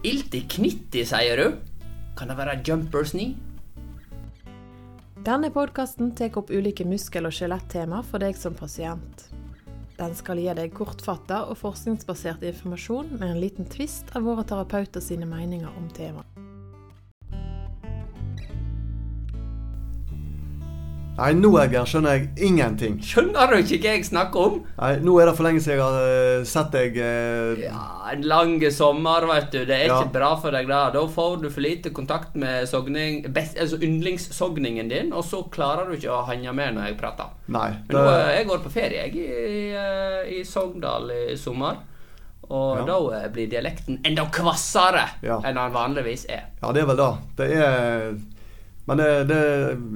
Ilt i knitti, sier du? Kan det være jumpers knee? Denne podkasten tar opp ulike muskel- og skjelettema for deg som pasient. Den skal gi deg kortfatta og forskningsbasert informasjon med en liten tvist av våre terapeuter sine meninger om temaet. Nei, nå Edgar, skjønner jeg ingenting. Skjønner du ikke hva jeg snakker om? Nei, Nå er det for lenge siden jeg har eh, sett deg eh, Ja, En lang sommer, vet du. Det er Ja. ikke bra for deg da. Da får du for lite kontakt med sogning, best, altså yndlingssogningen din, og så klarer du ikke å henge med når jeg prater. Nei. Men nå, det- jeg går på ferie jeg, i, eh, i Sogndal i sommer. Og Ja. da eh, blir dialekten enda kvassere Ja. enn den vanligvis er. Ja, det er vel det. Det er Men det, det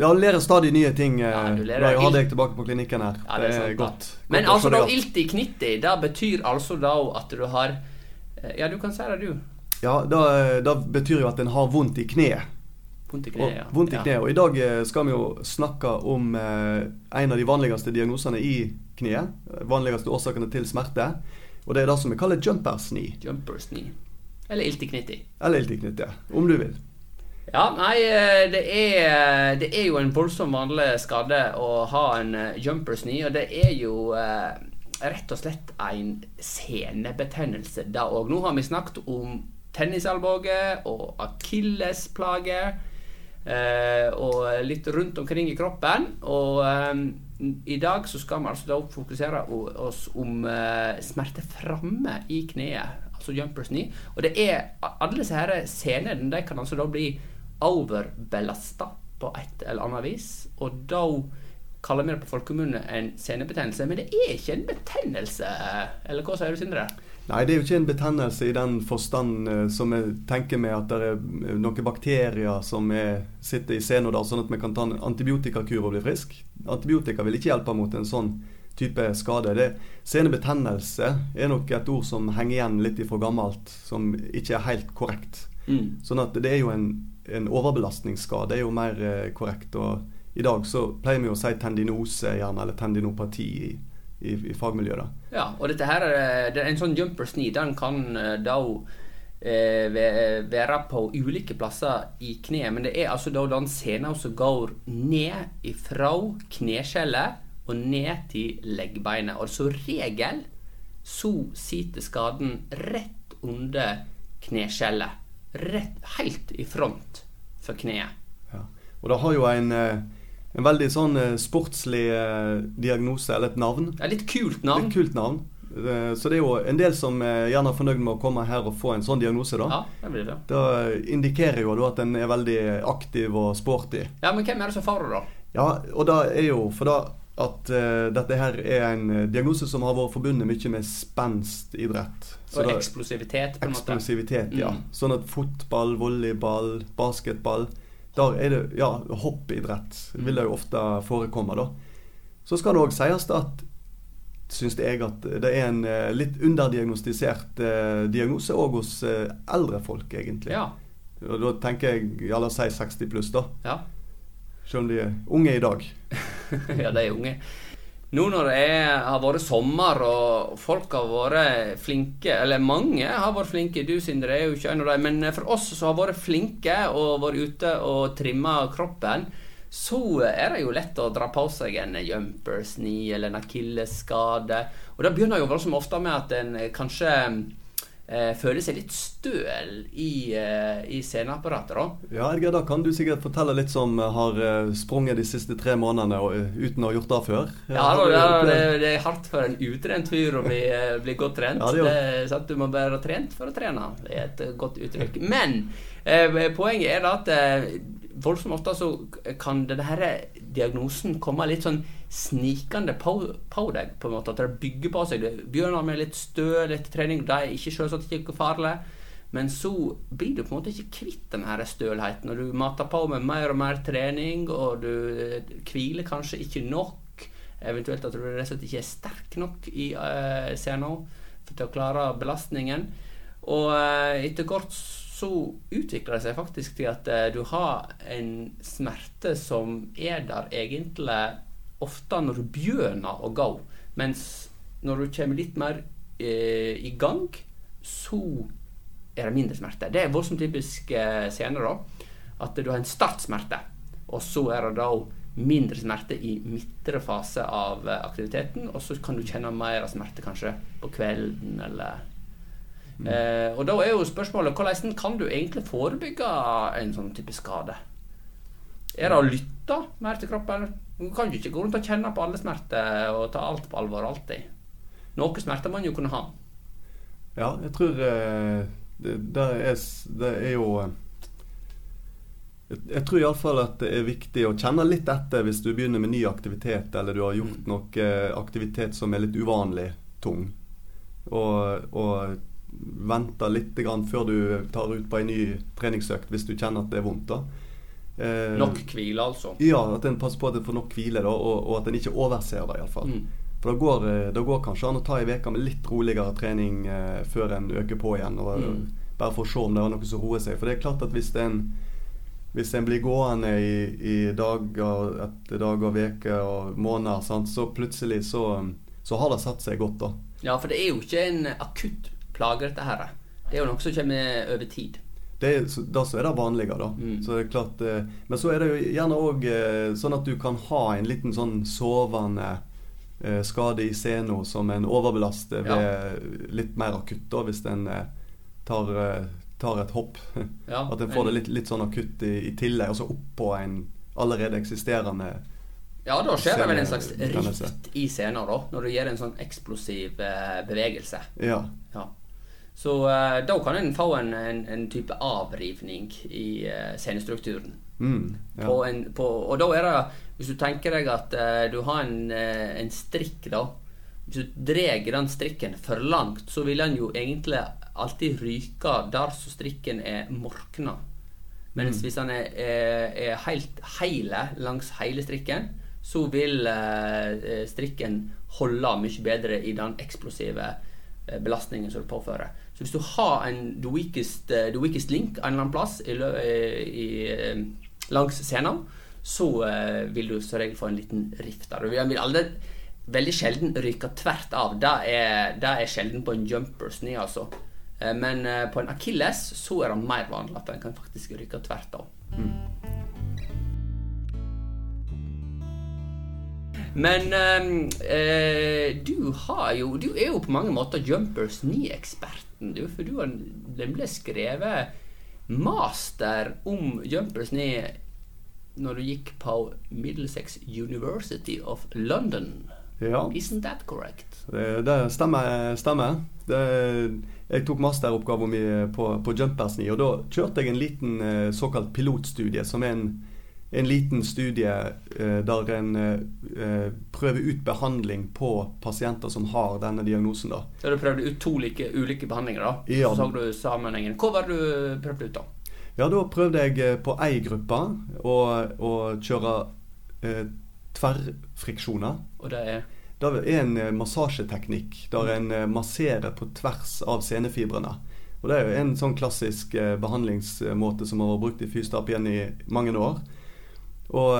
Jeg lærer stadig nye ting eh, Ja, du lærer jeg har deg tilbake på klinikken her. Ja, det, sant, er da. godt. Men godt altså, da, ilt i knitti, det betyr altså da at du har eh, Ja, du kan si det, du. Ja, da, da betyr jo at en har vondt i kneet. Vondt i Og, kneet. ja. vondt i kneet. Og i dag eh, skal vi jo snakke om eh, en av de vanligste diagnosene i kneet. Vanligste årsakene til smerte. Og det er det som vi kaller jumpers knee. Jumpers knee. Eller ilt i knitti. Eller ilt i iltiknytte, om du vil. Ja, nei, eh, det er, det er jo en voldsomt vanlig skade å ha en eh, jumpers knee, og det er jo eh, rett og slett en senebetennelse da òg. Nå har vi snakket om tennisalbue og akillesplage. Eh, og litt rundt omkring i kroppen. Og eh, i dag så skal vi altså da fokusere oss om eh, smerte framme i kneet. Altså jumpers knee. Og det er alle disse her senene de kan altså da bli overbelasta på et eller annet vis. Og da kaller vi det på folkemunne en senebetennelse. Men det er ikke en betennelse. Eller hva sier du, Sindre? Nei, det er jo ikke en betennelse i den forstand eh, som jeg tenker med at det er noen bakterier som er, sitter i sena der, sånn at vi kan ta en antibiotikakur og bli frisk. Antibiotika vil ikke hjelpe mot en sånn type skade. Det, senebetennelse er nok et ord som henger igjen litt ifra gammelt, som ikke er helt korrekt. Mm. Sånn at det er jo en, en overbelastningsskade, er jo mer eh, korrekt. Og i dag så pleier vi å si tendinose gjerne, eller tendinopati i, i, i fagmiljøet. da. Ja, og dette her, er- det er en sånn jumpers knee, den kan eh, da eh, være på ulike plasser i kneet. Men det er altså da den sena som går ned ifra kneskjellet og ned til leggbeinet. Og som regel så sitter skaden rett under kneskjellet. Rett, helt i front for kneet. Ja. Og det har jo en, eh, en veldig sånn eh, sportslig eh, diagnose, eller et navn. Er litt kult navn. Litt kult navn. Så det er jo en del som er gjerne er fornøyd med å komme her og få en sånn diagnose, da. Ja, det blir det. Det indikerer jo da at en er veldig aktiv og sporty. Ja, men hvem er det som får det, da? Ja, og det er jo for da at uh, dette her er en diagnose som har vært forbundet mye med spenstidrett. Så Og eksplosivitet, på en måte. Eksplosivitet, ja. Mm. Sånn at fotball, volleyball, basketball Der er det Ja, hoppidrett vil det jo ofte forekomme, da. Så skal det òg sies at syns jeg at det er en eh, litt underdiagnostisert eh, diagnose òg hos eh, eldre folk, egentlig. Ja. Og da tenker jeg ja, la oss si 60 pluss, da. ja. Selv om de er unge i dag. ja, de er unge. Nå når det er, har vært sommer og folk har vært flinke, eller mange har vært flinke, du Sindre er jo ikke en av dem, men for oss som har vært flinke og vært ute og trimma kroppen, så er det jo lett å dra på seg en jumpers knee eller en akillesskade. Og det begynner jo voldsomt ofte med at en kanskje eh, føler seg litt støl i, eh, i sceneapparatet, da. Ja, Edgar, da kan du sikkert fortelle litt som har eh, sprunget de siste tre månedene og, eh, uten å ha gjort det før. Ja, da, ja det, det, er hardt for en utrent fyr å bli, eh, bli godt trent. Ja, det er sant? Du må være trent for å trene. Det er et eh, godt uttrykk. Men eh, poenget er da at eh, voldsomt ofte så kan denne diagnosen komme litt sånn snikende på, på deg. på en måte, At det bygger på seg. Du begynner med litt støl etter trening. Det er ikke selvsagt ikke farlig. Men så blir du på en måte ikke kvitt den her stølheten. Og du mater på med mer og mer trening, og du eh, hviler kanskje ikke nok. Eventuelt at du rett og slett ikke er sterk nok i uh, CNO til å klare belastningen. Og uh, etter hvert så utvikler det seg faktisk til at eh, du har en smerte som er der egentlig ofte når du begynner å gå, mens når du kommer litt mer eh, i gang, så er det mindre smerte. Det er voldsomt typisk eh, senere, da. At du har en startsmerte, og så er det da mindre smerte i midtre fase av eh, aktiviteten, og så kan du kjenne mer av smerte kanskje på kvelden eller. Eh, Og da er jo spørsmålet hvordan kan du egentlig forebygge en sånn type skade? Er det å lytte mer til kroppen? Du kan jo ikke gå rundt og kjenne på alle smerter og ta alt på alvor alltid. Noe smerte må man jo kunne ha. Ja, jeg tror eh, det, det, er, det er jo eh, jeg tror iallfall at det er viktig å kjenne litt etter hvis du begynner med ny aktivitet, eller du har gjort mm. noe eh, aktivitet som er litt uvanlig tung. Og, og vente litt grann før du tar ut på en ny treningsøkt hvis du kjenner at det er vondt. da. Eh, nok hvile, altså? Ja, at en passer på at en får nok hvile, da, og, og at en ikke overser det. iallfall. Mm. For det går, eh, det går, kanskje an å ta ei uke med litt roligere trening eh, før en øker på igjen. Og, mm. Bare for å se om det er noe som roer seg. For det er klart at hvis en hvis en blir gående i, i dager etter dager, uker og måneder, sant, så plutselig så, så, har det satt seg godt, da. Ja, for det er jo ikke en akutt plage, dette her. Det er jo noe som kommer over tid. Det da så er det vanligere, da. Mm. Så det klart, eh, men så er det jo gjerne òg eh, sånn at du kan ha en liten sånn sovende eh, skade i sena som en overbelaster ved litt mer akutt, da, hvis en tar tar et hopp. Ja, at en får det litt, litt sånn akutt i, i tillegg, og så oppå en allerede eksisterende Ja, da skjer det vel en slags rift i scenen, da, når du gjør en sånn eksplosiv eh, bevegelse. Ja. ja. Så uh, da kan en få en, en, en type avrivning i uh, scenestrukturen. Mm, ja. på en, på, og da er det Hvis du tenker deg at uh, du har en, en strikk, da Hvis du drar den strikken for langt, så vil den jo egentlig alltid ryke der så strikken er morkna. Mens mm. hvis den er, er, er helt heile langs hele strikken, så vil strikken holde mye bedre i den eksplosive belastningen som du påfører. Så hvis du har en the weakest, the weakest link en eller annen plass i, i, i, langs scenen, så vil du som regel få en liten rift der. Du vil aldri veldig sjelden ryke tvert av. Det er, det er sjelden på en jumpers ned, altså. Eh, men eh, på en akilles så er det mer vanlig at den kan faktisk rykke tvert av. Mm. Men eh, du har jo Du er jo på mange måter Jumpers 9-eksperten, du. For du har nemlig skrevet master om Jumpers 9 når du gikk på Middlesex University of London. Ja. Isn't that correct? Det, det stemmer. stemmer. Det jeg tok masteroppgaven min på, på Jumpers 9, og da kjørte jeg en liten eh, såkalt pilotstudie, som er en, en liten studie eh, der en eh, prøver ut behandling på pasienter som har denne diagnosen. da. Så du prøvde ut to like, ulike behandlinger, da? Ja. Så så du sammenhengen. Hva var det du prøvde ut, da? Ja, Da prøvde jeg eh, på ei gruppe å, å kjøre eh, tverrfriksjoner. Og det er? Det er en eh, massasjeteknikk der en eh, masserer på tvers av senefibrene. Og Det er jo en sånn klassisk eh, behandlingsmåte som har vært brukt i fysioterapien i mange år. Og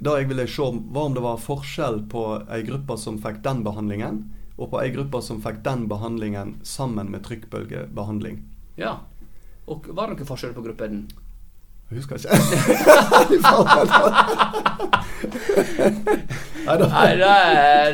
det jeg ville se, var om det var forskjell på ei gruppe som fikk den behandlingen, og på ei gruppe som fikk den behandlingen sammen med trykkbølgebehandling. Ja. Og var det noen forskjell på gruppen? Jeg husker ikke. Nei, det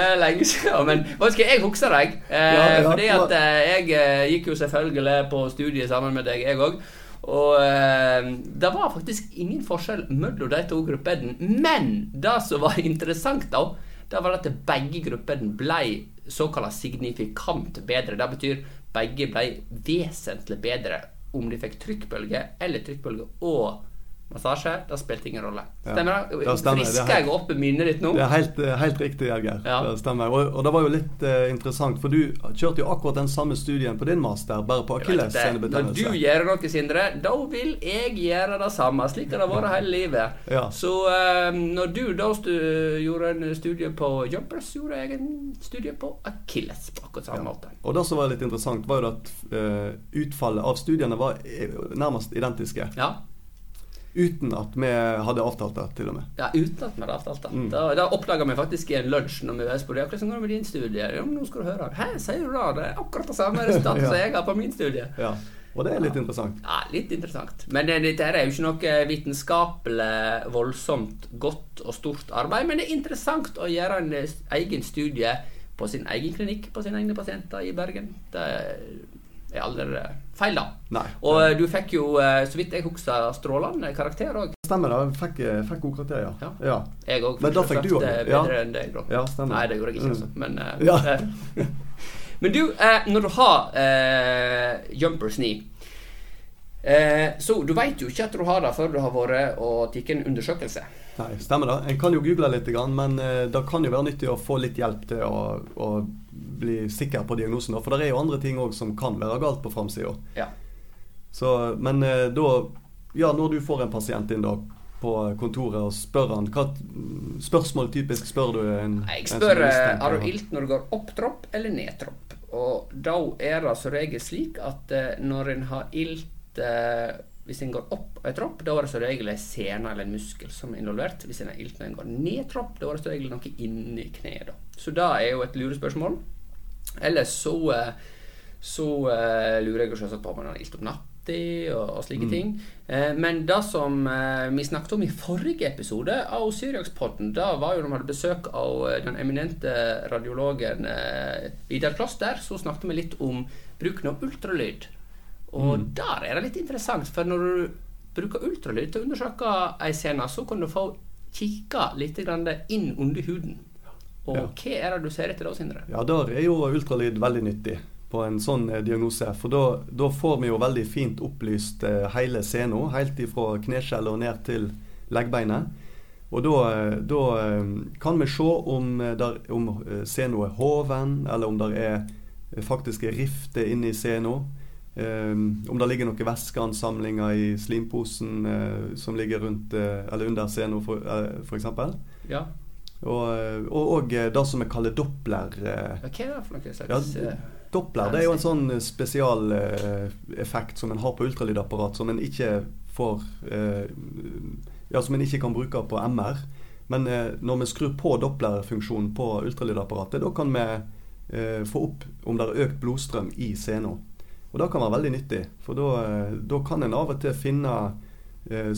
er, lenge siden. Men skal jeg huske deg. Eh, ja, ja, fordi at eh, jeg eh, gikk jo selvfølgelig på studiet sammen med deg, jeg òg. Og eh, det var faktisk ingen forskjell mellom de to gruppene. Men det som var interessant, da, det var at begge gruppene ble såkalt signifikant bedre. Det betyr begge ble vesentlig bedre om de fikk trykkbølge eller trykkbølge og massasje, det spilte ingen rolle. Stemmer det? Ja, stemmer. Frisker jeg opp minnet ditt nå? Det er helt, eh, helt riktig, Edgar. Ja. Det stemmer. Og, og, det var jo litt uh, interessant, for du kjørte jo akkurat den samme studien på din master, bare på akillessenebetennelse. Når du gjør noe, Sindre, da vil jeg gjøre det samme. Slik har det vært hele livet. Ja. Så uh, når du da gjorde en studie på jumpers, gjorde jeg en studie på akilles på akkurat samme måte. Og det som var litt interessant, var jo at uh, utfallet av studiene var nærmest identiske. Ja. Uten at vi hadde avtalt det, til og med. Ja, uten at vi hadde avtalt det. Mm. Da, da oppdaga vi faktisk i en lunsj når vi var på det. Hvordan går det med din studie? Ja, nå skal du høre. Hæ, sier du det? Det er akkurat det samme resultatet ja. som jeg har på min studie. Ja. Og det er litt interessant. Ja, litt interessant. Men dette her er jo ikke noe vitenskapelig voldsomt godt og stort arbeid. Men det er interessant å gjøre en egen studie på sin egen klinikk på sine egne pasienter i Bergen. Det er aldri feil, da. Nei. Og eh, du fikk jo, eh, så vidt jeg husker, strålende karakter òg. Stemmer det. Fikk, eh, fikk god karakter, ja. Ja. ja. Jeg òg. Men da fikk du også, ja. bedre enn deg, da. Ja, stemmer. Nei, det gjorde jeg ikke, Mm. altså. Men, eh, Ja. eh, men du, eh, når du har uh, jumpers knee eh, Så du veit jo ikke at du har det før du har vært og tatt en undersøkelse. Nei, stemmer det. En kan jo google litt, men eh, det kan jo være nyttig å få litt hjelp til å, å bli sikker på diagnosen. For det er jo andre ting òg som kan være galt på framsida. Ja. Så, men eh, da Ja, når du får en pasient inn da på kontoret og spør han hva spørsmål typisk spør du en Jeg en spør eh, har du ilt når du går opp tropp eller ned tropp. Og da er det som regel slik at når en har ilt eh, Hvis en går opp en tropp, da er det som regel en sene eller en muskel som er involvert. Hvis en er ilt når en går ned tropp, da er det som regel noe inni kneet. da. Så det er jo et lurespørsmål. Ellers så, eh, så eh, lurer jeg selvsagt på om en har ilt opp natta og, og slike ting. Eh, men det som eh, vi snakket om i forrige episode av Syriakspodden, da var jo når vi hadde besøk av den eminente radiologen eh, Vidar Kloster, så snakket vi litt om bruken av ultralyd. Og der er det litt interessant, for når du bruker ultralyd til å undersøke ei scene, så kan du få kikke litt inn under huden. Og Ja. hva er det du ser etter da, Sindre? Ja, der er jo ultralyd veldig nyttig på en sånn eh, diagnose. For da, da får vi jo veldig fint opplyst eh, hele scenen, helt ifra kneskjellet og ned til leggbeinet. Og da, eh, kan vi se om, der, om scenen er hoven, eller om det er faktiske rifter inni scenen. Um, om det ligger noen væskeansamlinger i slimposen eh, som ligger rundt eh, eller under scenen, f.eks. Ja. Og, eh, og, og eh, det som vi kaller doppler. eh, Hva er det for noe slags Ja, eh, Doppler det er jo en sånn spesialeffekt som en har på ultralydapparat, som en ikke får eh, Ja, som en ikke kan bruke på MR. Men eh, når vi skrur på dopplerfunksjonen på ultralydapparatet, da kan vi eh, få opp om det er økt blodstrøm i scenen. Og det kan være veldig nyttig, for da, eh, kan en av og til finne eh,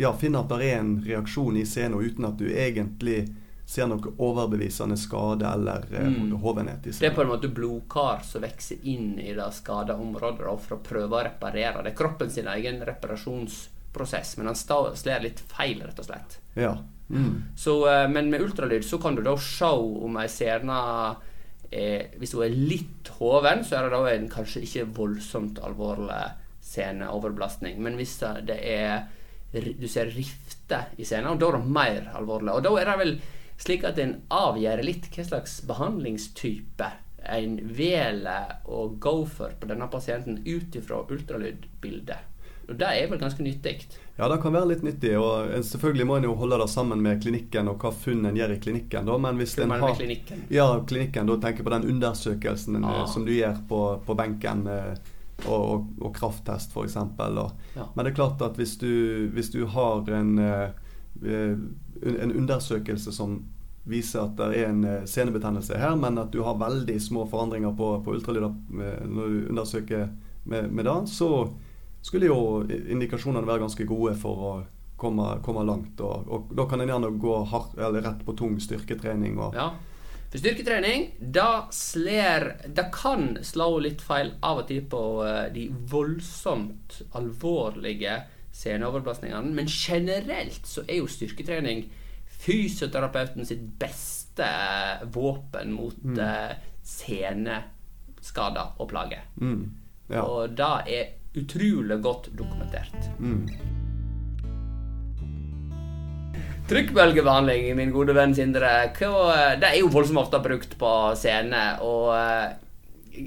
ja, finne at det er en reaksjon i scenen uten at du egentlig ser noe overbevisende skade eller eh, Mm. hovenhet i Det er på en måte blodkar som vokser inn i det skada området da, for å prøve å reparere. Det er kroppen sin egen reparasjonsprosess, men han slår litt feil, rett og slett. Ja. Mm. Så, men med ultralyd så kan du da se om ei scene er Hvis hun er litt hoven, så er det da en kanskje ikke voldsomt alvorlig sceneoverbelastning. Men hvis det er du ser rifter i scenen, da er det mer alvorlig. Og da er det vel slik at en avgjør litt hva slags behandlingstype en velger å gå for på denne pasienten ut ifra ultralydbildet. Og det er vel ganske nyttig. Ja, det kan være litt nyttig. og Selvfølgelig må en jo holde det sammen med klinikken og hva funn en gjør i klinikken. da, men hvis en har... klinikken? Ja, klinikken. Da tenker på den undersøkelsen eh, Ah. som du gjør på, på benken. eh, Og, og, og krafttest, f.eks. Ja. Men det er klart at hvis du, hvis du har en, eh, en undersøkelse som viser at det er en senebetennelse her, men at du har veldig små forandringer på, på ultralyd eh, når du undersøker med, med det, så skulle jo indikasjonene være ganske gode for å komme, komme langt. Og, og da kan en gjerne gå eller rett på tung styrketrening. Og, Ja. For styrketrening, da slår Det kan slå litt feil av og til på eh, de voldsomt alvorlige seneoverbelastningene, men generelt så er jo styrketrening fysioterapeuten sitt beste våpen mot Mm. eh, seneskader og plager. Mm, ja. Og det er utrolig godt dokumentert. Mm. Trykkbølgebehandling, min gode venn Sindre, hva, det er jo voldsomt ofte brukt på scene. Og eh,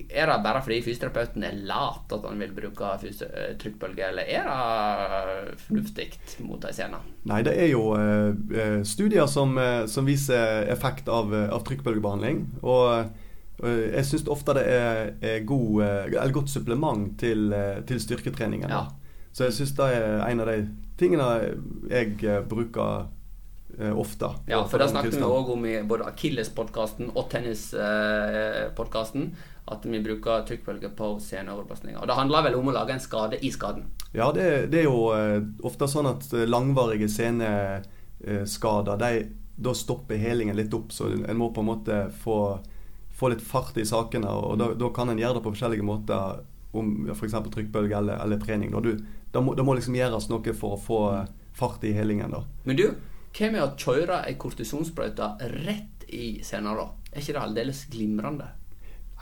er det bare fordi fysioterapeuten er lat at han vil bruke eh, trykkbølge, eller er det fornuftig mot ei scene? Nei, det er jo eh, eh, studier som, eh, som viser effekt av, eh, av trykkbølgebehandling. Og eh, jeg syns ofte det er, er god, eh, godt supplement til, eh, til styrketreningen. Ja. Så jeg syns det er en av de tingene jeg eh, bruker ofte. Ja, for da snakket vi òg om i både Akilles-podkasten og Tennis-podkasten at vi bruker trykkbølger på seneoverbelastninger. Og det handler vel om å lage en skade i skaden. Ja, det, det er jo ofte sånn at langvarige seneskader, de, da stopper helingen litt opp. Så en må på en måte få, få litt fart i sakene. Og da, da kan en gjøre det på forskjellige måter, om ja, f.eks. trykkbølge eller, eller trening. Du, da, må, da må liksom gjøres noe for å få fart i helingen. da. Men du, hva med å kjøre ei kortisonsprøyte rett i sena, da? Er ikke det aldeles glimrende?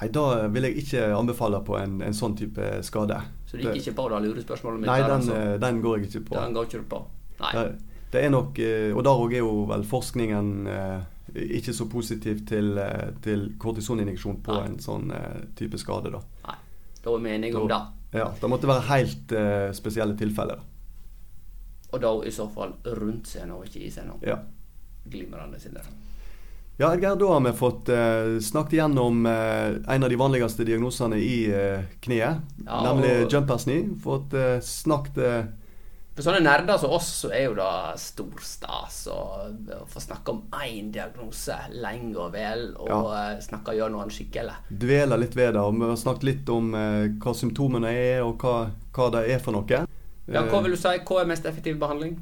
Nei, Da vil jeg ikke anbefale på en, en sånn type skade. Så du gikk ikke på det lurespørsmålet mitt? Nei, den, altså. eh, den går jeg ikke på. Den går ikke du på? Nei. Det, det er nok, eh, og der òg er jo vel forskningen eh, ikke så positiv til, eh, til kortisoninjeksjon på Nei. en sånn eh, type skade. da. Nei. Da er vi enige om det. Ja, Det måtte være helt uh, spesielle tilfeller. Og da i så fall rundt scenen og ikke i scenen. Ja. Glimrende, Sindre. ja, Edgar, da har vi fått uh, snakket gjennom uh, en av de vanligste diagnosene i kneet, Ja, nemlig og- jumpers knee. Fått snakket For sånne nerder som oss, så er jo det stor stas å få snakke om én diagnose lenge og vel, og ja. snakke gjennom den skikkelig. dvele litt ved det. og Vi har snakket litt om eh, hva symptomene er, og hva, hva det er for noe. Ja, hva Eh, vil du si? Hva er mest effektiv behandling?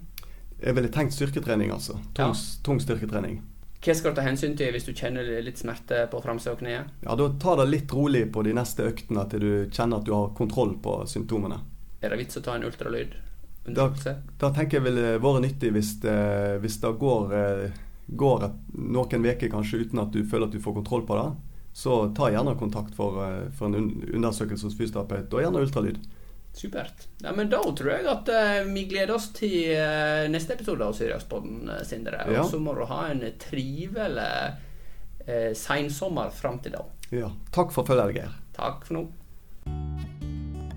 Jeg ville tenkt styrketrening, altså. Tung, tung styrketrening. Hva skal du ta hensyn til hvis du kjenner litt smerte på framsida av kneet? Ja, Da ta det litt rolig på de neste øktene til du kjenner at du har kontroll på symptomene. Er det vits å ta en ultralyd? Da, Undersøkelse? da tenker jeg ville vært nyttig hvis det, hvis det går, eh, går noen uker kanskje uten at du føler at du får kontroll på det. Så ta gjerne kontakt for, eh, for en undersøkelse hos fysioterapeut, og gjerne ultralyd. Supert. Ja, men Da tror jeg at eh, vi gleder oss til eh, neste episode av Syriakspodden, uh, Sindre. Ja. Og så må du ha en trivelig uh, seinsommer fram til da. Ja, takk for følget, Geir. Takk for nå.